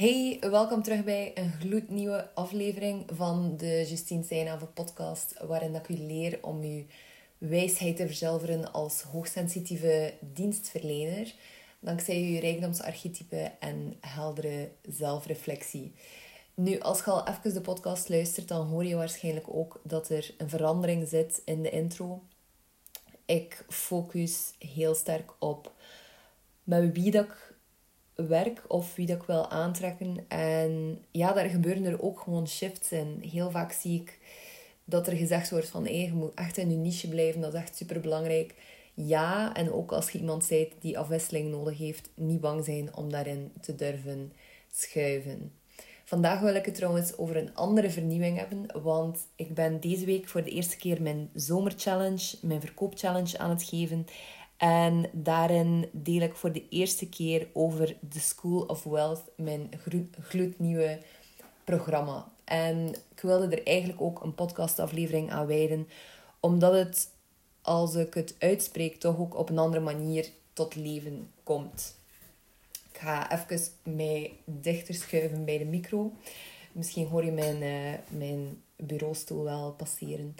Hey, welkom terug bij een gloednieuwe aflevering van de Justine Seinhaven podcast, waarin ik u leer om uw wijsheid te verzilveren als hoogsensitieve dienstverlener, dankzij uw rijkdomsarchetype en heldere zelfreflectie. Nu, als je al even de podcast luistert, dan hoor je waarschijnlijk ook dat er een verandering zit in de intro. Ik focus heel sterk op met wie dat ik werk of wie dat ik wil aantrekken. En ja, daar gebeuren er ook gewoon shifts in. Heel vaak zie ik dat er gezegd wordt van hey, je moet echt in je niche blijven, dat is echt super belangrijk. Ja, en ook als je iemand bent die afwisseling nodig heeft, niet bang zijn om daarin te durven schuiven. Vandaag wil ik het trouwens over een andere vernieuwing hebben, want ik ben deze week voor de eerste keer mijn zomerchallenge, mijn verkoopchallenge aan het geven. En daarin deel ik voor de eerste keer over The School of Wealth, mijn gloednieuwe programma. En ik wilde er eigenlijk ook een podcastaflevering aan wijden, omdat het, als ik het uitspreek, toch ook op een andere manier tot leven komt. Ik ga even mij dichter schuiven bij de micro. Misschien hoor je mijn, uh, mijn bureaustoel wel passeren.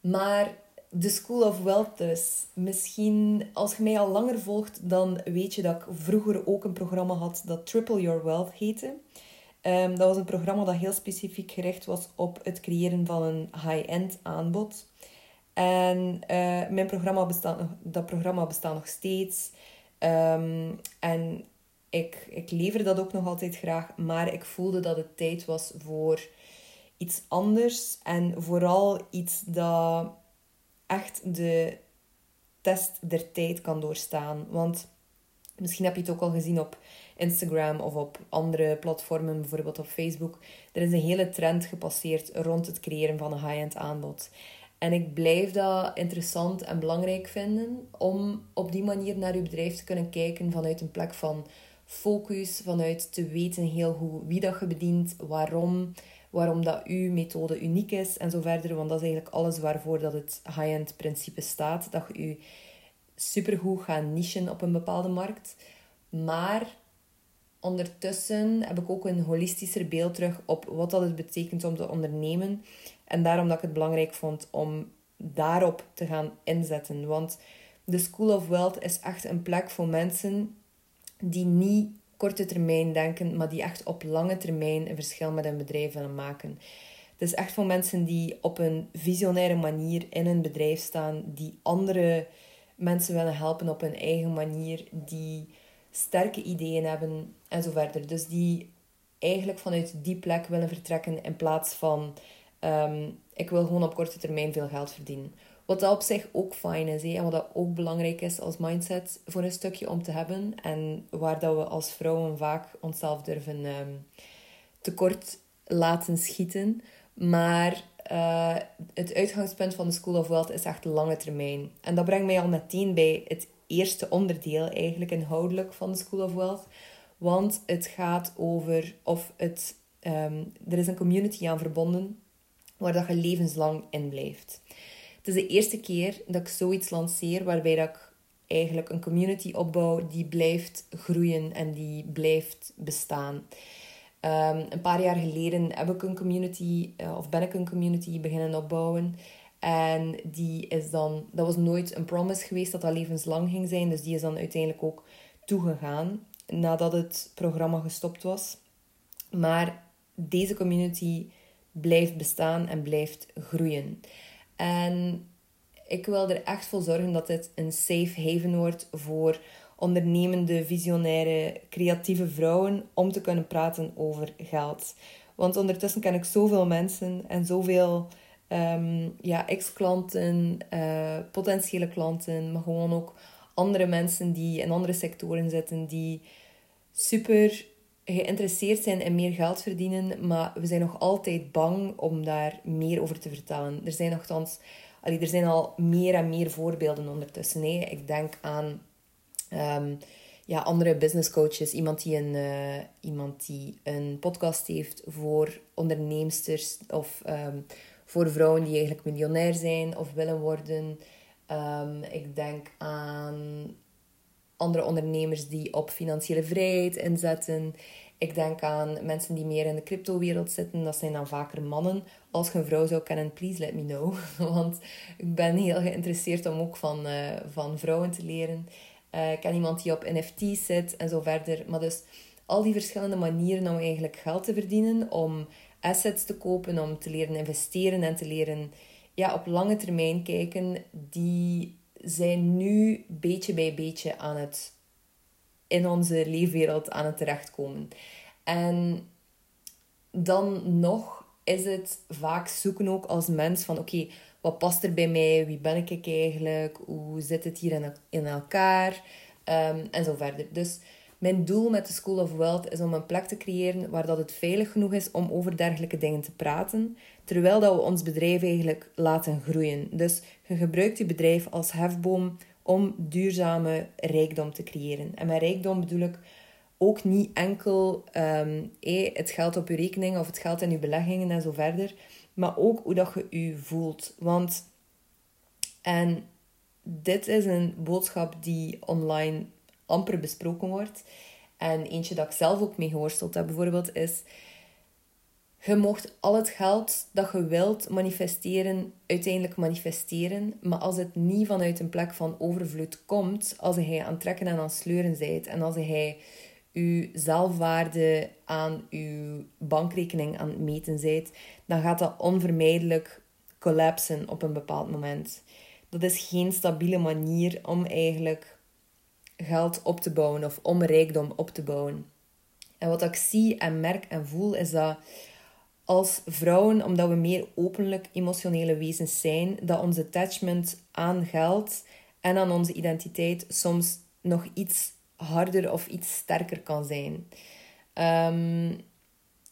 Maar de School of Wealth dus. Misschien, als je mij al langer volgt, dan weet je dat ik vroeger ook een programma had dat Triple Your Wealth heette. Um, dat was een programma dat heel specifiek gericht was op het creëren van een high-end aanbod. En uh, mijn programma bestaat dat programma bestaat nog steeds. Um, en ik, ik lever dat ook nog altijd graag. Maar ik voelde dat het tijd was voor iets anders. En vooral iets dat echt de test der tijd kan doorstaan. Want misschien heb je het ook al gezien op Instagram of op andere platformen, bijvoorbeeld op Facebook. Er is een hele trend gepasseerd rond het creëren van een high-end aanbod. En ik blijf dat interessant en belangrijk vinden om op die manier naar uw bedrijf te kunnen kijken vanuit een plek van focus, vanuit te weten heel goed wie dat je bedient, waarom, waarom dat uw methode uniek is en zo verder. Want dat is eigenlijk alles waarvoor dat het high-end principe staat. Dat je je supergoed gaat nichen op een bepaalde markt. Maar ondertussen heb ik ook een holistischer beeld terug op wat dat het betekent om te ondernemen. En daarom dat ik het belangrijk vond om daarop te gaan inzetten. Want de School of Wealth is echt een plek voor mensen die niet korte termijn denken, maar die echt op lange termijn een verschil met hun bedrijf willen maken. Het is echt voor mensen die op een visionaire manier in een bedrijf staan, die andere mensen willen helpen op hun eigen manier, die sterke ideeën hebben en zo verder. Dus die eigenlijk vanuit die plek willen vertrekken in plaats van ehm, ik wil gewoon op korte termijn veel geld verdienen. Wat dat op zich ook fijn is. En wat dat ook belangrijk is als mindset voor een stukje om te hebben. En waar dat we als vrouwen vaak onszelf durven um, tekort laten schieten. Maar uh, het uitgangspunt van de School of Wealth is echt lange termijn. En dat brengt mij al meteen bij het eerste onderdeel, eigenlijk inhoudelijk, van de School of Wealth. Want het gaat over of het. Um, er is een community aan verbonden waar dat je levenslang in blijft. Het is de eerste keer dat ik zoiets lanceer waarbij dat ik eigenlijk een community opbouw die blijft groeien en die blijft bestaan. Um, een paar jaar geleden heb ik een community, uh, of ben ik een community beginnen opbouwen. En die is dan, dat was nooit een promise geweest dat dat levenslang ging zijn. Dus die is dan uiteindelijk ook toegegaan nadat het programma gestopt was. Maar deze community blijft bestaan en blijft groeien. En ik wil er echt voor zorgen dat dit een safe haven wordt voor ondernemende, visionaire, creatieve vrouwen om te kunnen praten over geld. Want ondertussen ken ik zoveel mensen en zoveel um, ja, ex-klanten, uh, potentiële klanten, maar gewoon ook andere mensen die in andere sectoren zitten, die super geïnteresseerd zijn in meer geld verdienen, maar we zijn nog altijd bang om daar meer over te vertellen. Er zijn nogthans, allee, er zijn al meer en meer voorbeelden ondertussen. Hè. Ik denk aan um, ja, andere business coaches, iemand die, een, uh, iemand die een podcast heeft voor onderneemsters of um, voor vrouwen die eigenlijk miljonair zijn of willen worden. Um, ik denk aan andere ondernemers die op financiële vrijheid inzetten. Ik denk aan mensen die meer in de crypto-wereld zitten. Dat zijn dan vaker mannen. Als je een vrouw zou kennen, please let me know. Want ik ben heel geïnteresseerd om ook van, uh, van vrouwen te leren. Uh, ik ken iemand die op NFT's zit en zo verder. Maar dus al die verschillende manieren om eigenlijk geld te verdienen. Om assets te kopen, om te leren investeren en te leren ja, op lange termijn kijken. Die zijn nu beetje bij beetje aan het in onze leefwereld aan het terechtkomen. En dan nog is het vaak zoeken ook als mens van oké, wat past er bij mij? Wie ben ik eigenlijk? Hoe zit het hier in, in elkaar? Um, en zo verder. Dus mijn doel met de School of Wealth is om een plek te creëren waar dat het veilig genoeg is om over dergelijke dingen te praten, terwijl dat we ons bedrijf eigenlijk laten groeien. Dus je gebruikt je bedrijf als hefboom om duurzame rijkdom te creëren. En met rijkdom bedoel ik ook niet enkel um, het geld op je rekening of het geld in je beleggingen en zo verder, maar ook hoe dat je je voelt. Want, en dit is een boodschap die online amper besproken wordt. En eentje dat ik zelf ook mee geworsteld heb bijvoorbeeld is je mocht al het geld dat je wilt manifesteren, uiteindelijk manifesteren. Maar als het niet vanuit een plek van overvloed komt, als hij aan het trekken en aan het sleuren bent en als hij je zelfwaarde aan je bankrekening aan het meten bent, dan gaat dat onvermijdelijk collapsen op een bepaald moment. Dat is geen stabiele manier om eigenlijk geld op te bouwen of om rijkdom op te bouwen. En wat ik zie en merk en voel is dat als vrouwen, omdat we meer openlijk emotionele wezens zijn, dat ons attachment aan geld en aan onze identiteit soms nog iets harder of iets sterker kan zijn. Um,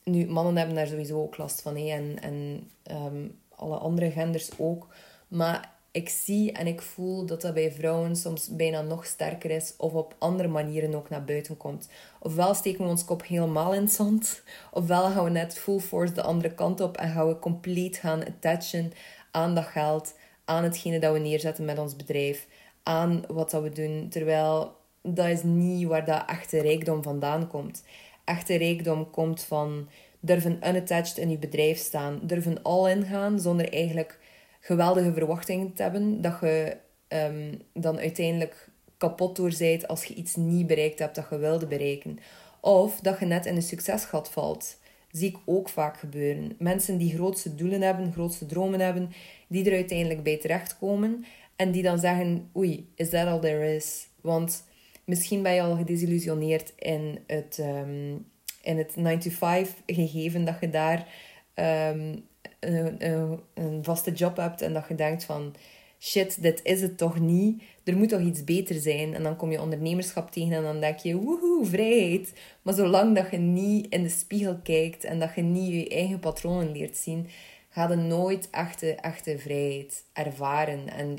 nu, mannen hebben daar sowieso ook last van, hè, en, en um, alle andere genders ook. Maar ik zie en ik voel dat dat bij vrouwen soms bijna nog sterker is of op andere manieren ook naar buiten komt. Ofwel steken we ons kop helemaal in het zand, ofwel gaan we net full force de andere kant op en gaan we compleet gaan attachen aan dat geld, aan hetgene dat we neerzetten met ons bedrijf, aan wat dat we doen. Terwijl dat is niet waar dat echte rijkdom vandaan komt. Echte rijkdom komt van durven unattached in je bedrijf staan, durven all in gaan zonder eigenlijk geweldige verwachtingen te hebben, dat je um, dan uiteindelijk kapot door bent als je iets niet bereikt hebt dat je wilde bereiken. Of dat je net in een succesgat valt. Zie ik ook vaak gebeuren. Mensen die grootste doelen hebben, grootste dromen hebben, die er uiteindelijk bij terechtkomen en die dan zeggen: Oei, is that all there is? Want misschien ben je al gedesillusioneerd in het, um, in het 9-to-5 gegeven dat je daar um, een, vaste job hebt en dat je denkt van shit, dit is het toch niet. Er moet toch iets beter zijn. En dan kom je ondernemerschap tegen en dan denk je, woehoe, vrijheid. Maar zolang dat je niet in de spiegel kijkt en dat je niet je eigen patronen leert zien, ga je nooit echte, echte vrijheid ervaren. En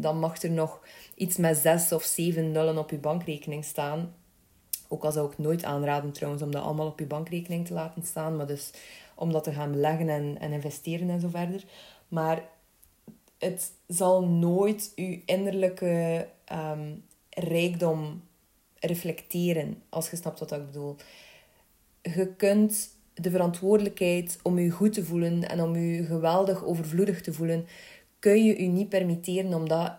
dan mag er nog iets met zes of zeven nullen op je bankrekening staan. Ook al zou ik nooit aanraden trouwens om dat allemaal op je bankrekening te laten staan. Maar dus om dat te gaan beleggen en, en investeren en zo verder. Maar het zal nooit uw innerlijke ehm, rijkdom reflecteren, als je snapt wat ik bedoel. Je kunt de verantwoordelijkheid om je goed te voelen en om je geweldig overvloedig te voelen, kun je je niet permitteren om dat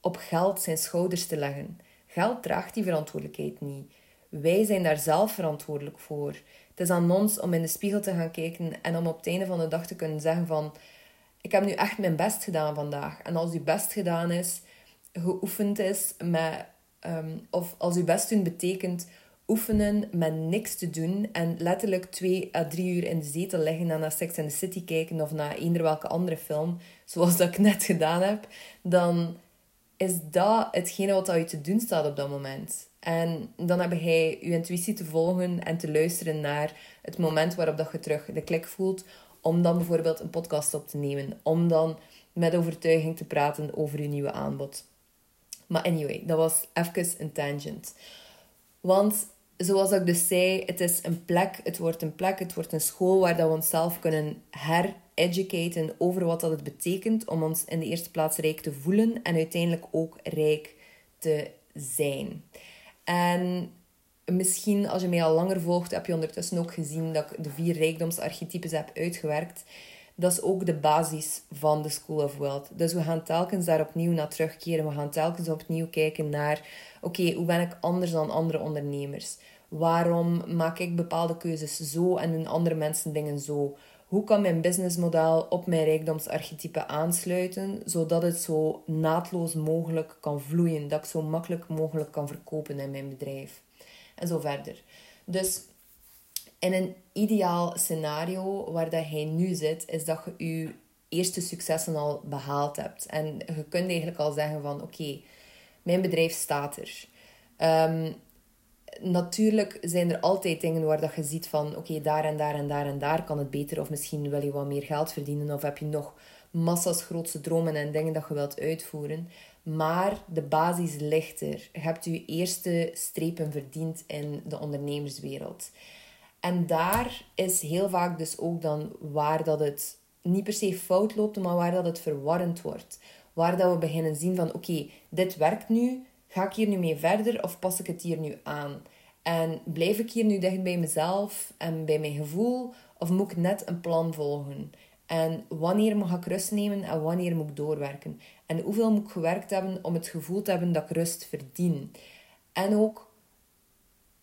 op geld zijn schouders te leggen. Geld draagt die verantwoordelijkheid niet. Wij zijn daar zelf verantwoordelijk voor. Het is aan ons om in de spiegel te gaan kijken en om op het einde van de dag te kunnen zeggen van ik heb nu echt mijn best gedaan vandaag. En als je best gedaan is, geoefend is met, um, of als je best doen betekent oefenen met niks te doen en letterlijk twee à drie uur in de zetel liggen en naar Sex and the City kijken of naar eender welke andere film, zoals dat ik net gedaan heb, dan is dat hetgene wat je te doen staat op dat moment. En dan heb jij je intuïtie te volgen en te luisteren naar het moment waarop dat je terug de klik voelt. Om dan bijvoorbeeld een podcast op te nemen. Om dan met overtuiging te praten over je nieuwe aanbod. Maar anyway, dat was even een tangent. Want zoals ik dus zei, het is een plek, het wordt een plek, het wordt een school waar dat we onszelf kunnen hereducaten over wat dat het betekent om ons in de eerste plaats rijk te voelen en uiteindelijk ook rijk te zijn. En misschien als je mij al langer volgt, heb je ondertussen ook gezien dat ik de vier rijkdomsarchetypes heb uitgewerkt. Dat is ook de basis van de School of Wealth. Dus we gaan telkens daar opnieuw naar terugkeren. We gaan telkens opnieuw kijken naar, oké, hoe ben ik anders dan andere ondernemers? Waarom maak ik bepaalde keuzes zo en doen andere mensen dingen zo? Hoe kan mijn businessmodel op mijn rijkdomsarchetype aansluiten, zodat het zo naadloos mogelijk kan vloeien, dat ik zo makkelijk mogelijk kan verkopen in mijn bedrijf? En zo verder. Dus in een ideaal scenario waar dat jij nu zit, is dat je je eerste successen al behaald hebt. En je kunt eigenlijk al zeggen van oké, mijn bedrijf staat er. Ehm, natuurlijk zijn er altijd dingen waar dat je ziet van oké, daar en daar en daar en daar kan het beter. Of misschien wil je wat meer geld verdienen. Of heb je nog massa's grootste dromen en dingen dat je wilt uitvoeren. Maar de basis ligt er. Je hebt je eerste strepen verdiend in de ondernemerswereld. En daar is heel vaak dus ook dan waar dat het niet per se fout loopt, maar waar dat het verwarrend wordt. Waar dat we beginnen zien van oké, dit werkt nu, ga ik hier nu mee verder of pas ik het hier nu aan? En blijf ik hier nu dicht bij mezelf en bij mijn gevoel of moet ik net een plan volgen? En wanneer mag ik rust nemen en wanneer moet ik doorwerken? En hoeveel moet ik gewerkt hebben om het gevoel te hebben dat ik rust verdien? En ook,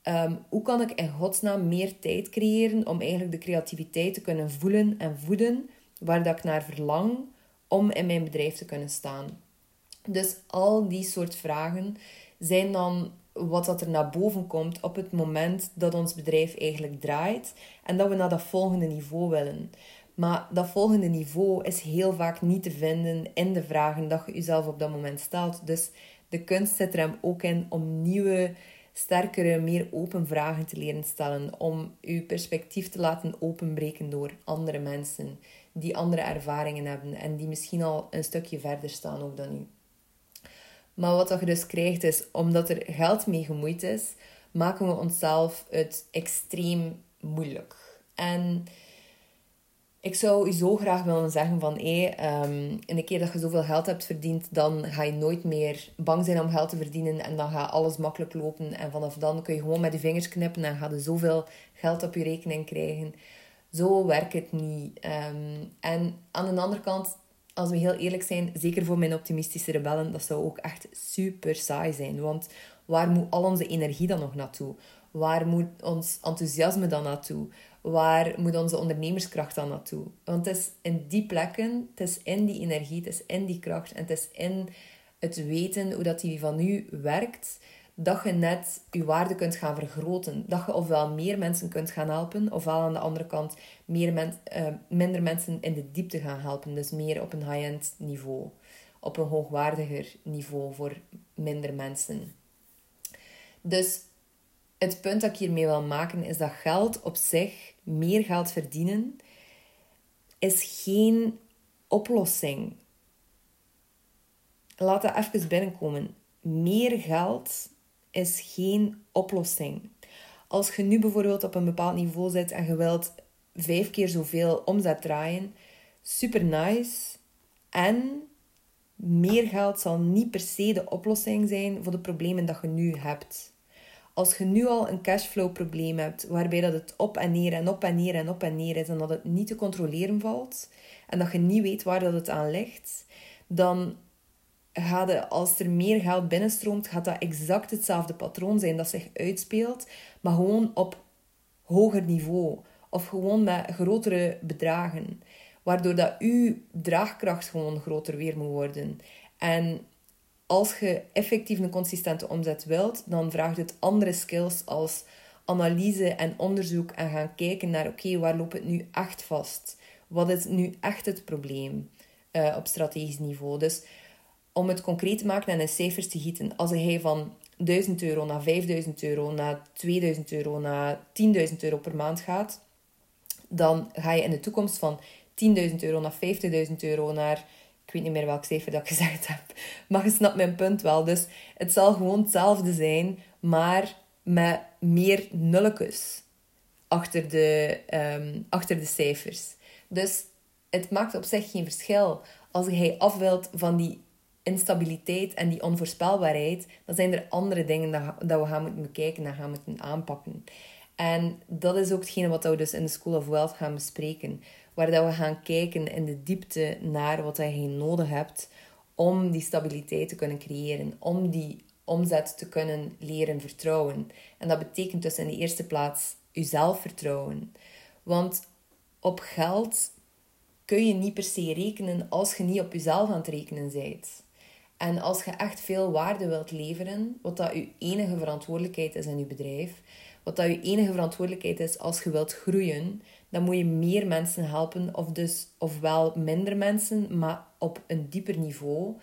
um, hoe kan ik in godsnaam meer tijd creëren om eigenlijk de creativiteit te kunnen voelen en voeden waar dat ik naar verlang om in mijn bedrijf te kunnen staan? Dus al die soort vragen zijn dan wat dat er naar boven komt op het moment dat ons bedrijf eigenlijk draait en dat we naar dat volgende niveau willen. Maar dat volgende niveau is heel vaak niet te vinden in de vragen dat je jezelf op dat moment stelt. Dus de kunst zit er hem ook in om nieuwe, sterkere, meer open vragen te leren stellen. Om je perspectief te laten openbreken door andere mensen die andere ervaringen hebben en die misschien al een stukje verder staan ook dan u. Maar wat je dus krijgt is, omdat er geld mee gemoeid is, maken we onszelf het extreem moeilijk. En ik zou zo graag willen zeggen van, hé, um, in de keer dat je zoveel geld hebt verdiend, dan ga je nooit meer bang zijn om geld te verdienen en dan gaat alles makkelijk lopen. En vanaf dan kun je gewoon met je vingers knippen en ga je zoveel geld op je rekening krijgen. Zo werkt het niet. Ehm, en aan de andere kant, als we heel eerlijk zijn, zeker voor mijn optimistische rebellen, dat zou ook echt super saai zijn. Want waar moet al onze energie dan nog naartoe? Waar moet ons enthousiasme dan naartoe? Waar moet onze ondernemerskracht dan naartoe? Want het is in die plekken, het is in die energie, het is in die kracht en het is in het weten hoe dat die van u werkt, dat je net je waarde kunt gaan vergroten. Dat je ofwel meer mensen kunt gaan helpen, ofwel aan de andere kant meer men, uh, minder mensen in de diepte gaan helpen. Dus meer op een high-end niveau, op een hoogwaardiger niveau voor minder mensen. Dus het punt dat ik hiermee wil maken is dat geld op zich, meer geld verdienen, is geen oplossing. Laat dat even binnenkomen. Meer geld is geen oplossing. Als je nu bijvoorbeeld op een bepaald niveau zit en je wilt vijf keer zoveel omzet draaien, super nice. En meer geld zal niet per se de oplossing zijn voor de problemen dat je nu hebt. Als je nu al een cashflow probleem hebt, waarbij dat het op en neer en op en neer en op en neer is en dat het niet te controleren valt en dat je niet weet waar dat het aan ligt, dan gaat het, als er meer geld binnenstroomt, gaat dat exact hetzelfde patroon zijn dat zich uitspeelt, maar gewoon op hoger niveau of gewoon met grotere bedragen, waardoor dat uw draagkracht gewoon groter weer moet worden. En als je effectief een consistente omzet wilt, dan vraagt het andere skills als analyse en onderzoek en gaan kijken naar oké, waar loopt het nu echt vast? Wat is nu echt het probleem uh, op strategisch niveau? Dus om het concreet te maken en in cijfers te gieten, als hij van 1000 euro naar 5000 euro, naar 2000 euro, naar 10.000 euro per maand gaat, dan ga je in de toekomst van 10.000 euro naar 50.000 euro naar ik weet niet meer welk cijfer dat ik gezegd heb. Maar je snapt mijn punt wel. Dus het zal gewoon hetzelfde zijn, maar met meer nulletjes achter de, um, achter de cijfers. Dus het maakt op zich geen verschil. Als hij af wilt van die instabiliteit en die onvoorspelbaarheid, dan zijn er andere dingen dat, dat we gaan moeten bekijken en gaan moeten aanpakken. En dat is ook hetgene wat we dus in de School of Wealth gaan bespreken. Waar dat we gaan kijken in de diepte naar wat je nodig hebt om die stabiliteit te kunnen creëren. Om die omzet te kunnen leren vertrouwen. En dat betekent dus in de eerste plaats jezelf vertrouwen. Want op geld kun je niet per se rekenen als je niet op jezelf aan het rekenen bent. En als je echt veel waarde wilt leveren, wat dat je enige verantwoordelijkheid is in je bedrijf, wat dat je enige verantwoordelijkheid is als je wilt groeien, dan moet je meer mensen helpen, of dus ofwel minder mensen, maar op een dieper niveau.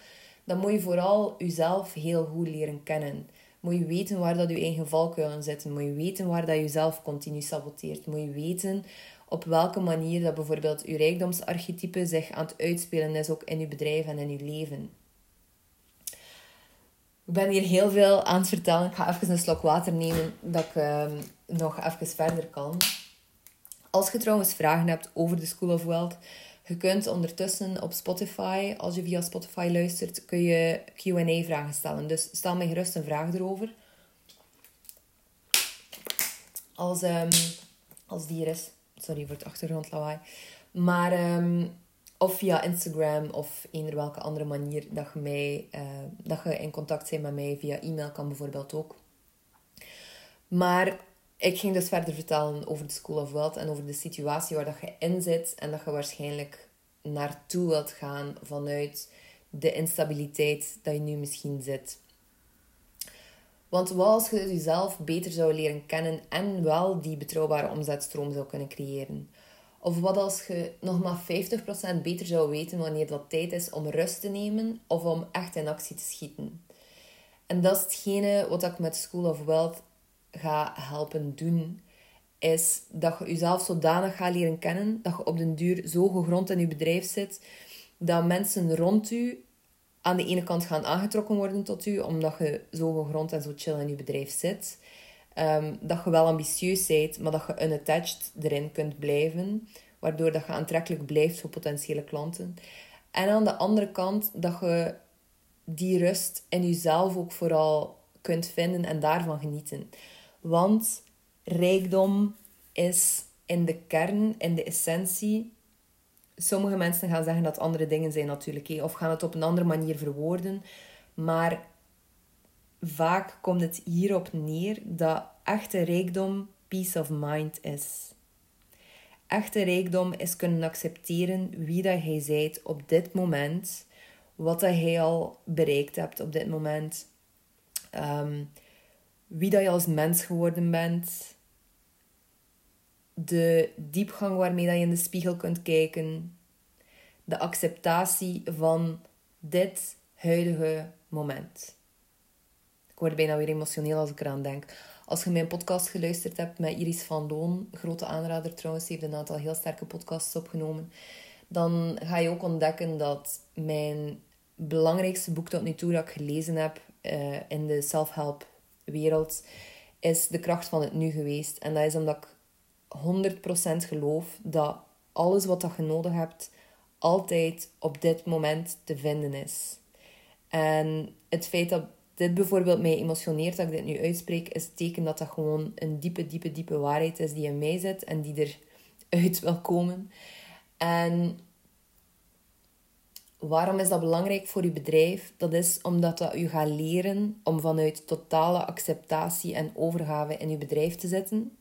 Dan moet je vooral jezelf heel goed leren kennen. Moet je weten waar dat je eigen valkuilen zitten. Moet je weten waar dat je jezelf continu saboteert. Moet je weten op welke manier dat bijvoorbeeld je rijkdomsarchetype zich aan het uitspelen is, ook in je bedrijf en in je leven. Ik ben hier heel veel aan het vertellen. Ik ga even een slok water nemen, dat ik ehm, nog even verder kan. Als je trouwens vragen hebt over de School of Wealth, je kunt ondertussen op Spotify, als je via Spotify luistert, kun je Q&A-vragen stellen. Dus stel mij gerust een vraag erover. Als, um, als die er is. Sorry voor het achtergrondlawaai. Maar, ehm, of via Instagram of eender welke andere manier dat je, mij, uh, dat je in contact bent met mij. Via e-mail kan bijvoorbeeld ook. Maar ik ging dus verder vertellen over de School of Wealth en over de situatie waar dat je in zit en dat je waarschijnlijk naartoe wilt gaan vanuit de instabiliteit dat je nu misschien zit. Want wat als je jezelf beter zou leren kennen en wel die betrouwbare omzetstroom zou kunnen creëren? Of wat als je nog maar 50% beter zou weten wanneer dat tijd is om rust te nemen of om echt in actie te schieten? En dat is hetgene wat ik met School of Wealth ga helpen doen, is dat je jezelf zodanig gaat leren kennen, dat je op den duur zo gegrond in je bedrijf zit, dat mensen rond u aan de ene kant gaan aangetrokken worden tot u, omdat je zo gegrond en zo chill in je bedrijf zit. Ehm, dat je wel ambitieus bent, maar dat je unattached erin kunt blijven, waardoor dat je aantrekkelijk blijft voor potentiële klanten. En aan de andere kant dat je die rust in jezelf ook vooral kunt vinden en daarvan genieten. Want rijkdom is in de kern, in de essentie. Sommige mensen gaan zeggen dat andere dingen zijn natuurlijk, of gaan het op een andere manier verwoorden. Maar vaak komt het hierop neer dat echte rijkdom peace of mind is. Echte rijkdom is kunnen accepteren wie dat jij zijt op dit moment, wat dat jij al bereikt hebt op dit moment. Ehm, wie dat je als mens geworden bent, de diepgang waarmee dat je in de spiegel kunt kijken, de acceptatie van dit huidige moment. Ik word bijna weer emotioneel als ik eraan denk. Als je mijn podcast geluisterd hebt met Iris van Loon, grote aanrader trouwens, heeft een aantal heel sterke podcasts opgenomen, dan ga je ook ontdekken dat mijn belangrijkste boek tot nu toe dat ik gelezen heb uh, in de self-help wereld, is de kracht van het nu geweest. En dat is omdat ik 100% geloof dat alles wat je nodig hebt, altijd op dit moment te vinden is. En het feit dat dit bijvoorbeeld mij emotioneert, dat ik dit nu uitspreek, is het teken dat dat gewoon een diepe, diepe, diepe waarheid is die in mij zit en die eruit wil komen. En Waarom is dat belangrijk voor je bedrijf? Dat is omdat dat u gaat leren om vanuit totale acceptatie en overgave in uw bedrijf te zetten.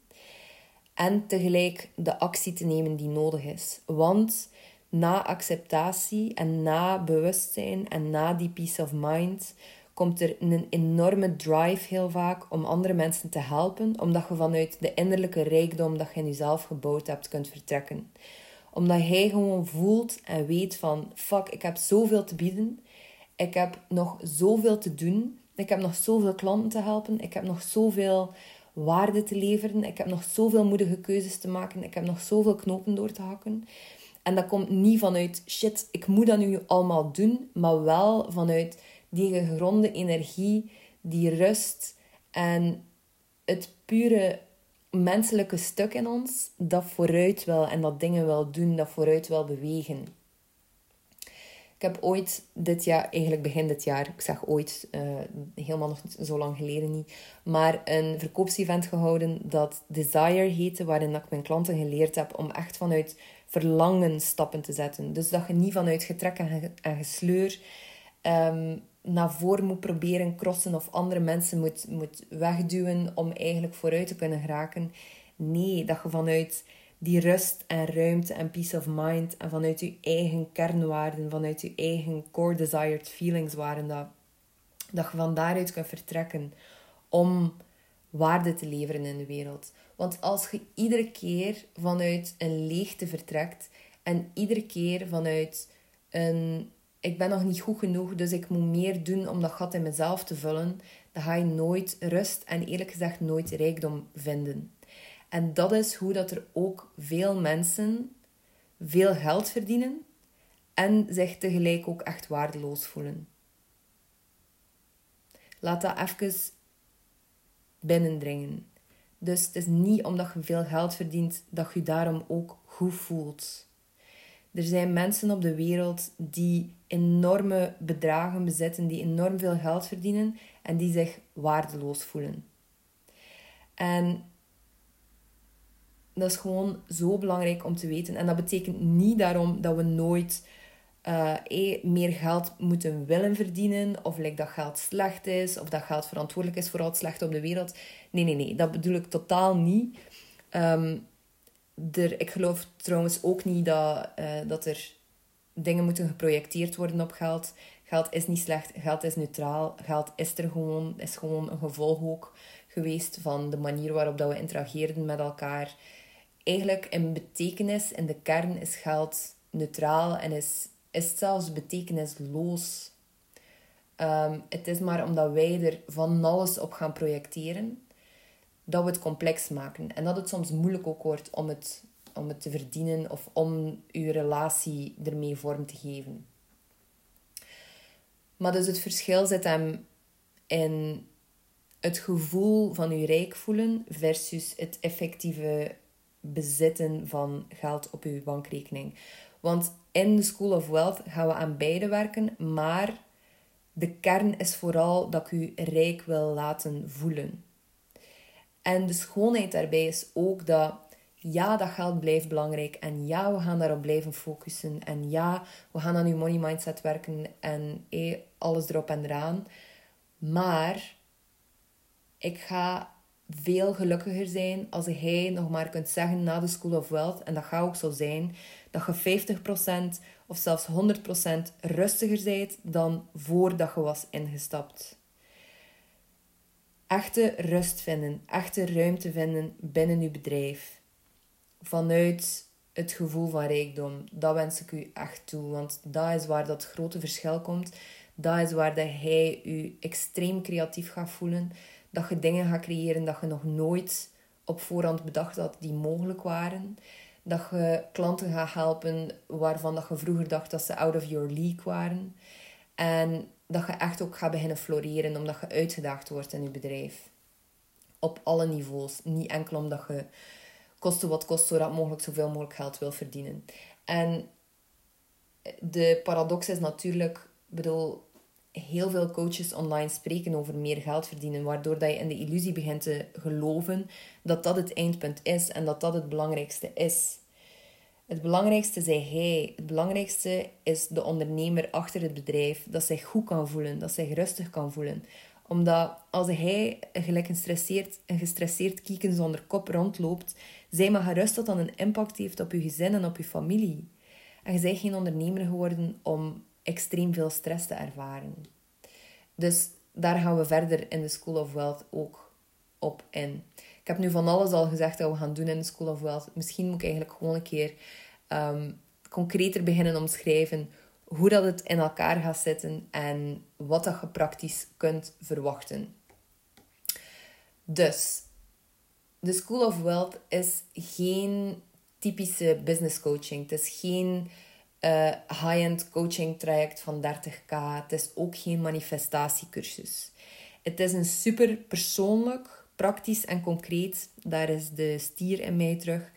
En tegelijk de actie te nemen die nodig is. Want na acceptatie en na bewustzijn en na die peace of mind komt er een enorme drive heel vaak om andere mensen te helpen, omdat je vanuit de innerlijke rijkdom dat je in jezelf gebouwd hebt kunt vertrekken omdat hij gewoon voelt en weet van... Fuck, ik heb zoveel te bieden. Ik heb nog zoveel te doen. Ik heb nog zoveel klanten te helpen. Ik heb nog zoveel waarde te leveren. Ik heb nog zoveel moedige keuzes te maken. Ik heb nog zoveel knopen door te hakken. En dat komt niet vanuit shit, ik moet dat nu allemaal doen, maar wel vanuit die gegronde energie, die rust en het pure menselijke stuk in ons dat vooruit wil en dat dingen wil doen, dat vooruit wil bewegen. Ik heb ooit dit jaar, eigenlijk begin dit jaar, ik zeg ooit, uh, helemaal nog zo lang geleden niet, maar een verkoopsevent gehouden dat Desire heette, waarin ik mijn klanten geleerd heb om echt vanuit verlangen stappen te zetten. Dus dat je niet vanuit getrek en gesleur um, naar voren moet proberen crossen of andere mensen moet, moet wegduwen om eigenlijk vooruit te kunnen geraken. Nee, dat je vanuit die rust en ruimte en peace of mind en vanuit je eigen kernwaarden, vanuit je eigen core desired feelings waren, dat, dat je van daaruit kunt vertrekken om waarde te leveren in de wereld. Want als je iedere keer vanuit een leegte vertrekt en iedere keer vanuit een ik ben nog niet goed genoeg, dus ik moet meer doen om dat gat in mezelf te vullen, dan ga je nooit rust en eerlijk gezegd nooit rijkdom vinden. En dat is hoe dat er ook veel mensen veel geld verdienen en zich tegelijk ook echt waardeloos voelen. Laat dat even binnendringen. Dus het is niet omdat je veel geld verdient dat je daarom ook goed voelt. Er zijn mensen op de wereld die enorme bedragen bezitten, die enorm veel geld verdienen en die zich waardeloos voelen. En dat is gewoon zo belangrijk om te weten. En dat betekent niet daarom dat we nooit uh, meer geld moeten willen verdienen, of dat geld slecht is, of dat geld verantwoordelijk is voor al het slechte op de wereld. Nee, nee, nee, dat bedoel ik totaal niet. Um, ik geloof trouwens ook niet dat, uh, dat er dingen moeten geprojecteerd worden op geld. Geld is niet slecht, geld is neutraal. Geld is er gewoon, is gewoon een gevolg ook geweest van de manier waarop dat we interageerden met elkaar. Eigenlijk in betekenis, in de kern, is geld neutraal en is, is zelfs betekenisloos. Um, het is maar omdat wij er van alles op gaan projecteren, dat we het complex maken. En dat het soms moeilijk ook wordt om het, om het te verdienen of om je relatie ermee vorm te geven. Maar dus het verschil zit hem in het gevoel van je rijk voelen versus het effectieve bezitten van geld op je bankrekening. Want in de School of Wealth gaan we aan beide werken, maar de kern is vooral dat ik u rijk wil laten voelen. En de schoonheid daarbij is ook dat ja, dat geld blijft belangrijk. En ja, we gaan daarop blijven focussen. En ja, we gaan aan uw money mindset werken en eh, alles erop en eraan. Maar ik ga veel gelukkiger zijn als jij nog maar kunt zeggen na de School of Wealth, en dat gaat ook zo zijn, dat je 50% of zelfs 100% rustiger bent dan voordat je was ingestapt echte rust vinden, echte ruimte vinden binnen uw bedrijf. Vanuit het gevoel van rijkdom. Dat wens ik u echt toe, want dat is waar dat grote verschil komt. Dat is waar dat hij u extreem creatief gaat voelen. Dat je dingen gaat creëren dat je nog nooit op voorhand bedacht had die mogelijk waren. Dat je klanten gaat helpen waarvan dat je vroeger dacht dat ze out of your league waren. En dat je echt ook gaat beginnen floreren omdat je uitgedaagd wordt in je bedrijf. Op alle niveaus. Niet enkel omdat je kosten wat kost, zodat mogelijk zoveel mogelijk geld wil verdienen. En de paradox is natuurlijk, bedoel, heel veel coaches online spreken over meer geld verdienen, waardoor dat je in de illusie begint te geloven dat dat het eindpunt is en dat dat het belangrijkste is. Het belangrijkste zei hij. Het belangrijkste is de ondernemer achter het bedrijf. Dat zich goed kan voelen, dat zich rustig kan voelen. Omdat als hij gelijk een gestresseerd, een gestresseerd kieken zonder kop rondloopt, zij maar gerust dat dan een impact heeft op je gezin en op je familie. En je bent geen ondernemer geworden om extreem veel stress te ervaren. Dus daar gaan we verder in de School of Wealth ook op in. Ik heb nu van alles al gezegd dat we gaan doen in de School of Wealth. Misschien moet ik eigenlijk gewoon een keer um, concreter beginnen omschrijven hoe dat het in elkaar gaat zitten en wat dat je praktisch kunt verwachten. Dus, de School of Wealth is geen typische business coaching. Het is geen uh, high-end coaching traject van 30k. Het is ook geen manifestatiecursus. Het is een super persoonlijk, praktisch en concreet. Daar is de stier in mij terug.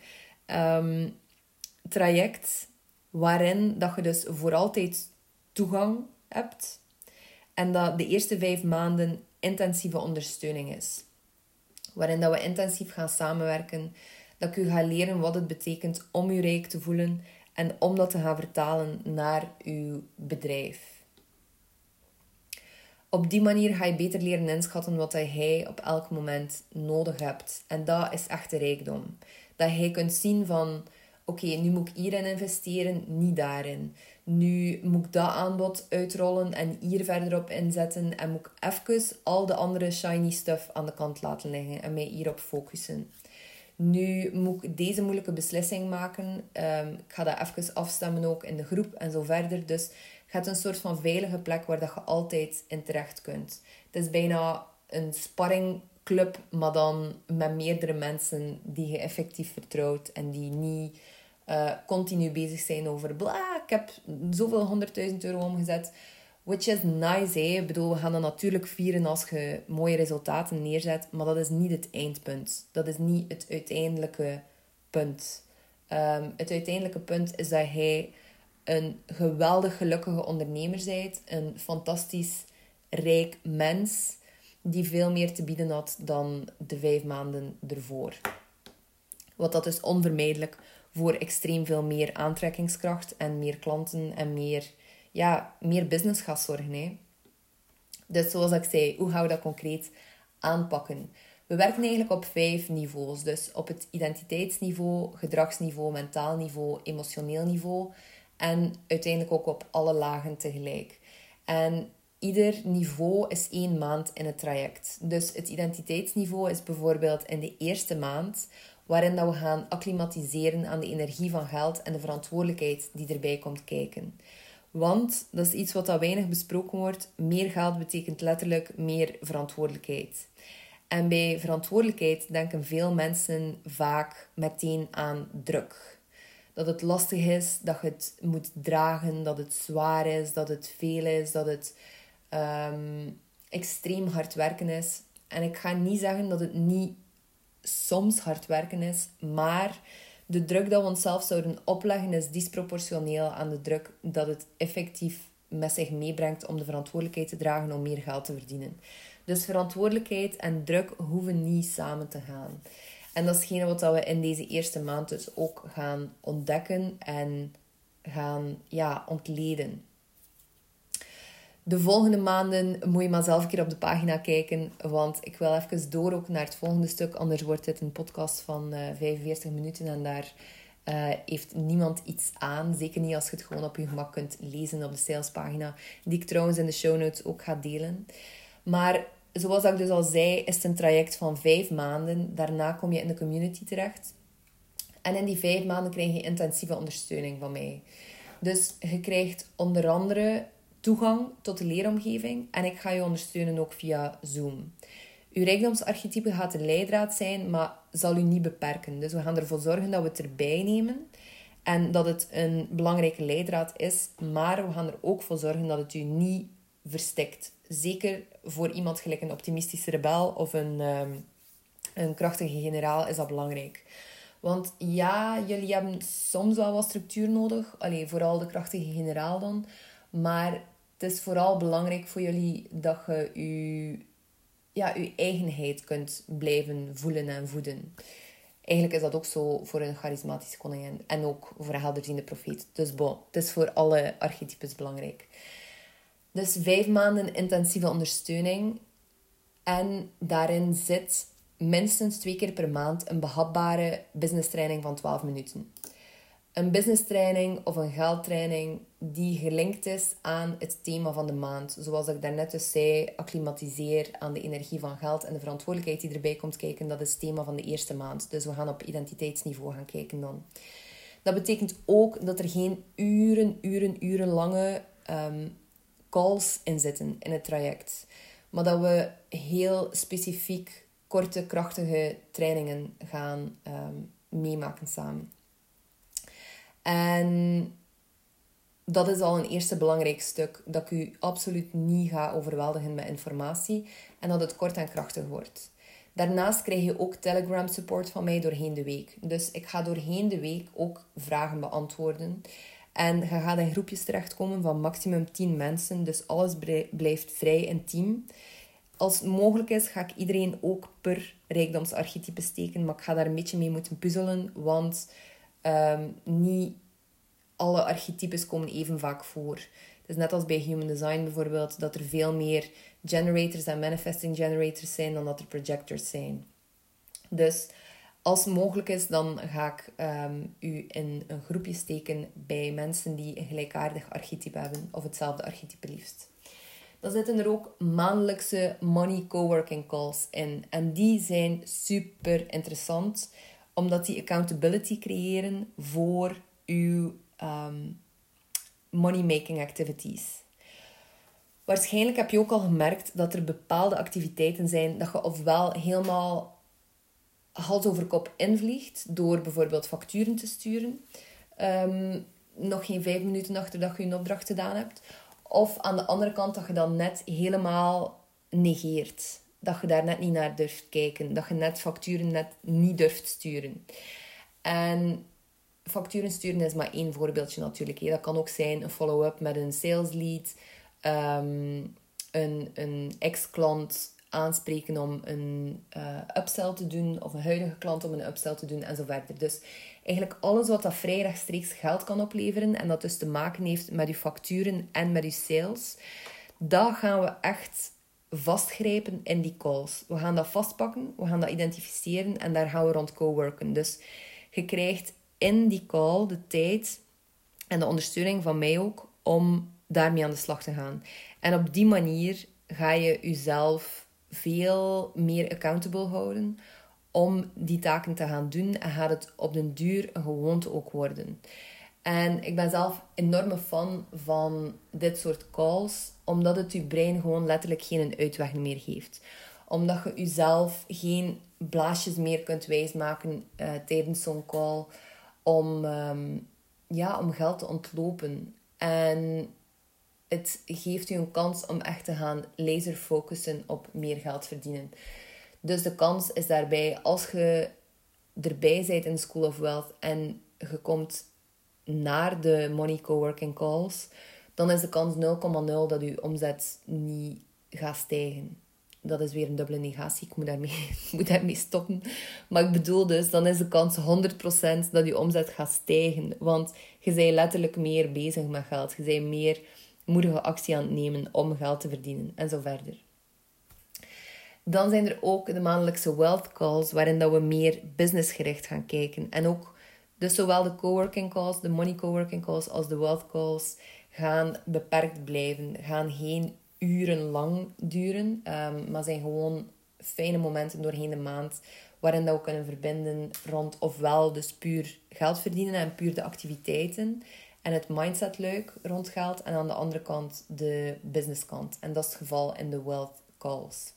Um, traject waarin dat je dus voor altijd toegang hebt. En dat de eerste vijf maanden intensieve ondersteuning is. Waarin dat we intensief gaan samenwerken. Dat ik u ga leren wat het betekent om u rijk te voelen en om dat te gaan vertalen naar uw bedrijf. Op die manier ga je beter leren inschatten wat hij op elk moment nodig hebt. En dat is echt de rijkdom. Dat hij kunt zien van, oké, nu moet ik hierin investeren, niet daarin. Nu moet ik dat aanbod uitrollen en hier verder op inzetten. En moet ik even al de andere shiny stuff aan de kant laten liggen en mij hierop focussen. Nu moet ik deze moeilijke beslissing maken. Ehm, ik ga dat even afstemmen ook in de groep en zo verder. Dus hebt een soort van veilige plek waar dat je altijd in terecht kunt. Het is bijna een sparringclub, maar dan met meerdere mensen die je effectief vertrouwt en die niet uh, continu bezig zijn over bla, ik heb zoveel honderdduizend euro omgezet. Which is nice, hè. Ik bedoel, we gaan dan natuurlijk vieren als je mooie resultaten neerzet, maar dat is niet het eindpunt. Dat is niet het uiteindelijke punt. Um, het uiteindelijke punt is dat hij een geweldig gelukkige ondernemer bent, een fantastisch rijk mens die veel meer te bieden had dan de vijf maanden ervoor. Wat dat is onvermijdelijk voor extreem veel meer aantrekkingskracht en meer klanten en meer, ja, meer business zorgen. Hè. Dus zoals ik zei, hoe gaan we dat concreet aanpakken? We werken eigenlijk op vijf niveaus. Dus op het identiteitsniveau, gedragsniveau, mentaal niveau, emotioneel niveau en uiteindelijk ook op alle lagen tegelijk. En ieder niveau is één maand in het traject. Dus het identiteitsniveau is bijvoorbeeld in de eerste maand, waarin dat we gaan acclimatiseren aan de energie van geld en de verantwoordelijkheid die erbij komt kijken. Want dat is iets wat dat weinig besproken wordt. Meer geld betekent letterlijk meer verantwoordelijkheid. En bij verantwoordelijkheid denken veel mensen vaak meteen aan druk dat het lastig is, dat je het moet dragen, dat het zwaar is, dat het veel is, dat het ehm, extreem hard werken is. En ik ga niet zeggen dat het niet soms hard werken is, maar de druk dat we onszelf zouden opleggen is disproportioneel aan de druk dat het effectief met zich meebrengt om de verantwoordelijkheid te dragen om meer geld te verdienen. Dus verantwoordelijkheid en druk hoeven niet samen te gaan. En dat is hetgene wat we in deze eerste maand dus ook gaan ontdekken en gaan ja, ontleden. De volgende maanden moet je maar zelf een keer op de pagina kijken, want ik wil even door ook naar het volgende stuk. Anders wordt dit een podcast van uh, eh, 45 minuten en daar uh, heeft niemand iets aan. Zeker niet als je het gewoon op je gemak kunt lezen op de salespagina, die ik trouwens in de show notes ook ga delen. Maar zoals ik dus al zei, is het een traject van vijf maanden. Daarna kom je in de community terecht. En in die vijf maanden krijg je intensieve ondersteuning van mij. Dus je krijgt onder andere toegang tot de leeromgeving. En ik ga je ondersteunen ook via Zoom. Uw rijkdomsarchetype gaat de leidraad zijn, maar zal u niet beperken. Dus we gaan ervoor zorgen dat we het erbij nemen. En dat het een belangrijke leidraad is. Maar we gaan er ook voor zorgen dat het u niet verstikt. Zeker voor iemand gelijk een optimistische rebel of een, um, een krachtige generaal is dat belangrijk. Want ja, jullie hebben soms wel wat structuur nodig. Alleen vooral de krachtige generaal dan. Maar het is vooral belangrijk voor jullie dat je je, ja, je eigenheid kunt blijven voelen en voeden. Eigenlijk is dat ook zo voor een charismatische koningin en ook voor een helderziende profeet. Dus bon, het is voor alle archetypes belangrijk. Dus vijf maanden intensieve ondersteuning. En daarin zit minstens twee keer per maand een behapbare business training van 12 minuten. Een business training of een geldtraining die gelinkt is aan het thema van de maand. Zoals ik daarnet dus zei, acclimatiseer aan de energie van geld en de verantwoordelijkheid die erbij komt kijken. Dat is het thema van de eerste maand. Dus we gaan op identiteitsniveau gaan kijken dan. Dat betekent ook dat er geen uren, uren, uren lange ehm, calls in zitten in het traject. Maar dat we heel specifiek korte, krachtige trainingen gaan ehm, meemaken samen. En dat is al een eerste belangrijk stuk. Dat ik u absoluut niet ga overweldigen met informatie. En dat het kort en krachtig wordt. Daarnaast krijg je ook Telegram support van mij doorheen de week. Dus ik ga doorheen de week ook vragen beantwoorden. En je gaat in groepjes terechtkomen van maximum 10 mensen. Dus alles blijft vrij intiem. Als het mogelijk is, ga ik iedereen ook per rijkdomsarchetype steken. Maar ik ga daar een beetje mee moeten puzzelen. Want ehm, niet alle archetypes komen even vaak voor. Is net als bij Human Design bijvoorbeeld, dat er veel meer generators en manifesting generators zijn dan dat er projectors zijn. Dus als mogelijk is, dan ga ik um, u in een groepje steken bij mensen die een gelijkaardig archetype hebben, of hetzelfde archetype liefst. Dan zitten er ook maandelijkse money coworking calls in. En die zijn super interessant, omdat die accountability creëren voor uw um, money-making activities. Waarschijnlijk heb je ook al gemerkt dat er bepaalde activiteiten zijn dat je ofwel helemaal hals over kop invliegt door bijvoorbeeld facturen te sturen. Ehm, nog geen vijf minuten achter dat je een opdracht gedaan hebt. Of aan de andere kant dat je dan net helemaal negeert. Dat je daar net niet naar durft kijken. Dat je net facturen net niet durft sturen. En facturen sturen is maar één voorbeeldje natuurlijk. Dat kan ook zijn een follow-up met een sales lead. Um, een, een ex-klant aanspreken om een uh, upsell te doen, of een huidige klant om een upsell te doen en zo verder. Dus eigenlijk alles wat dat vrij rechtstreeks geld kan opleveren en dat dus te maken heeft met je facturen en met je sales, dat gaan we echt vastgrijpen in die calls. We gaan dat vastpakken, we gaan dat identificeren en daar gaan we rond co-worken. Dus je krijgt in die call de tijd en de ondersteuning van mij ook om daarmee aan de slag te gaan. En op die manier ga je jezelf veel meer accountable houden om die taken te gaan doen en gaat het op den duur een gewoonte ook worden. En ik ben zelf enorme fan van dit soort calls, omdat het je brein gewoon letterlijk geen uitweg meer geeft. Omdat je jezelf geen blaasjes meer kunt wijsmaken uh, tijdens zo'n call om, um, ja, om geld te ontlopen. En het geeft u een kans om echt te gaan laser focussen op meer geld verdienen. Dus de kans is daarbij, als je erbij bent in School of Wealth en je komt naar de money coworking calls, dan is de kans 0,0 dat je omzet niet gaat stijgen. Dat is weer een dubbele negatie. Ik moet daarmee, moet daarmee stoppen. Maar ik bedoel dus, dan is de kans 100% dat je omzet gaat stijgen. Want je bent letterlijk meer bezig met geld. Je bent meer moedige actie aan het nemen om geld te verdienen en zo verder. Dan zijn er ook de maandelijkse wealth calls, waarin dat we meer businessgericht gaan kijken. En ook dus zowel de coworking calls, de money coworking calls, als de wealth calls gaan beperkt blijven. Gaan geen uren lang duren, um, maar zijn gewoon fijne momenten doorheen de maand waarin dat we kunnen verbinden rond ofwel dus puur geld verdienen en puur de activiteiten en het mindset leuk rond geld en aan de andere kant de business kant. En dat is het geval in de wealth calls.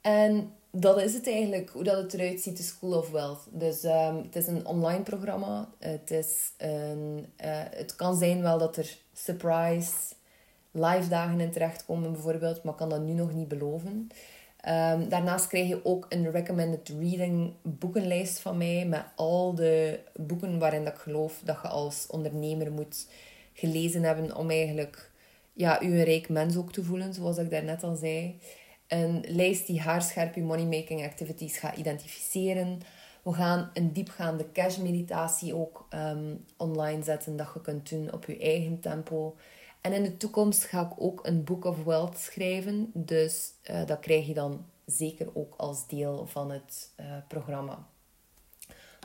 En dat is het eigenlijk, hoe dat het eruit ziet, de School of Wealth. Dus um, het is een online programma. Het, is een, uh, het kan zijn wel dat er surprise live dagen in terechtkomen bijvoorbeeld, maar ik kan dat nu nog niet beloven. Um, daarnaast krijg je ook een recommended reading boekenlijst van mij met al de boeken waarin dat ik geloof dat je als ondernemer moet gelezen hebben om eigenlijk ja, je een rijk mens ook te voelen, zoals ik daarnet al zei. Een lijst die haarscherp je money-making activities gaat identificeren. We gaan een diepgaande cash meditatie ook um, online zetten dat je kunt doen op je eigen tempo. En in de toekomst ga ik ook een Book of Wealth schrijven. Dus uh, dat krijg je dan zeker ook als deel van het uh, programma.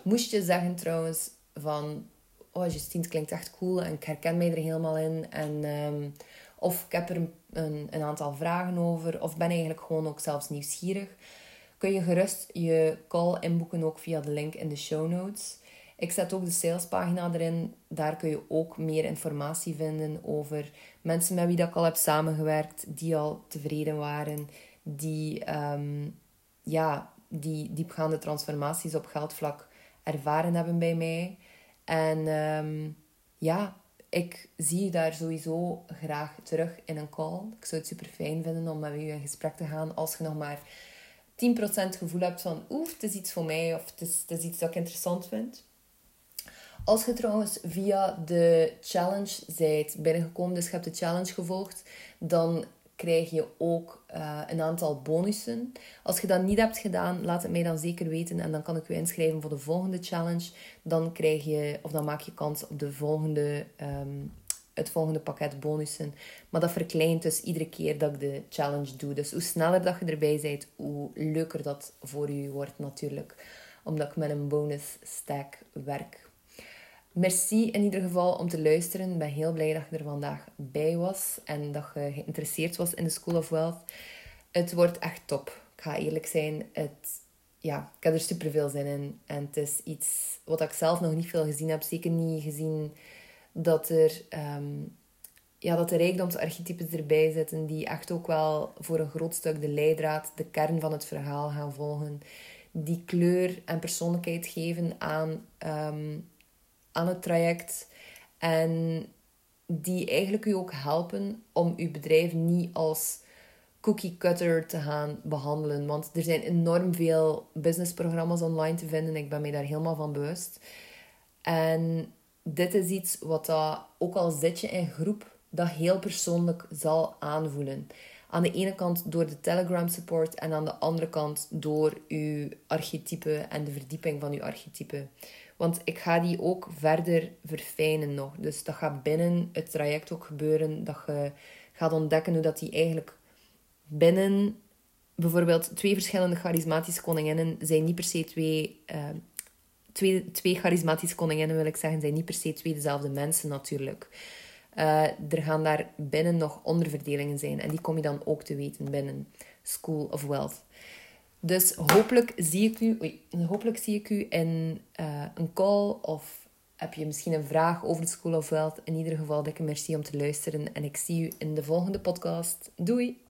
Moest je zeggen trouwens van... Oh, Justine, het klinkt echt cool en ik herken mij er helemaal in. En, um, of ik heb er een, een, een, aantal vragen over. Of ben eigenlijk gewoon ook zelfs nieuwsgierig. Kun je gerust je call inboeken ook via de link in de show notes. Ik zet ook de salespagina erin. Daar kun je ook meer informatie vinden over mensen met wie ik al heb samengewerkt, die al tevreden waren, die, um, ja, die diepgaande transformaties op geldvlak ervaren hebben bij mij. En um, ja, ik zie je daar sowieso graag terug in een call. Ik zou het super fijn vinden om met u in gesprek te gaan als je nog maar 10% gevoel hebt van oef, het is iets voor mij of is, het is iets dat ik interessant vind. Als je trouwens via de challenge zijt binnengekomen, dus je hebt de challenge gevolgd, dan krijg je ook uh, een aantal bonussen. Als je dat niet hebt gedaan, laat het mij dan zeker weten en dan kan ik je inschrijven voor de volgende challenge. Dan krijg je, of dan maak je kans op de volgende, um, het volgende pakket bonussen. Maar dat verkleint dus iedere keer dat ik de challenge doe. Dus hoe sneller dat je erbij bent, hoe leuker dat voor je wordt natuurlijk. Omdat ik met een bonus stack werk. Merci in ieder geval om te luisteren. Ik ben heel blij dat je er vandaag bij was en dat je geïnteresseerd was in de School of Wealth. Het wordt echt top. Ik ga eerlijk zijn. Ja, ik heb er super veel zin in. En het is iets wat ik zelf nog niet veel gezien heb. Zeker niet gezien dat er, um, ja, dat de rijkdomsarchetypes erbij zitten. Die echt ook wel voor een groot stuk de leidraad, de kern van het verhaal gaan volgen. Die kleur en persoonlijkheid geven aan ehm, aan het traject. En die eigenlijk u ook helpen om uw bedrijf niet als cookie cutter te gaan behandelen. Want er zijn enorm veel businessprogramma's online te vinden. Ik ben mij daar helemaal van bewust. En dit is iets wat dat, ook al zit je in groep, dat heel persoonlijk zal aanvoelen. Aan de ene kant door de Telegram support en aan de andere kant door uw archetype en de verdieping van uw archetype. Want ik ga die ook verder verfijnen nog. Dus dat gaat binnen het traject ook gebeuren. Dat je gaat ontdekken hoe dat die eigenlijk binnen... Bijvoorbeeld twee verschillende charismatische koninginnen zijn niet per se twee... Uh, twee, twee charismatische koninginnen, wil ik zeggen, zijn niet per se twee dezelfde mensen natuurlijk. Uh, er gaan daar binnen nog onderverdelingen zijn. En die kom je dan ook te weten binnen School of Wealth. Dus hopelijk zie ik u, hopelijk zie ik u in uh, een call of heb je misschien een vraag over de School of Wealth. In ieder geval, dikke merci om te luisteren en ik zie u in de volgende podcast. Doei!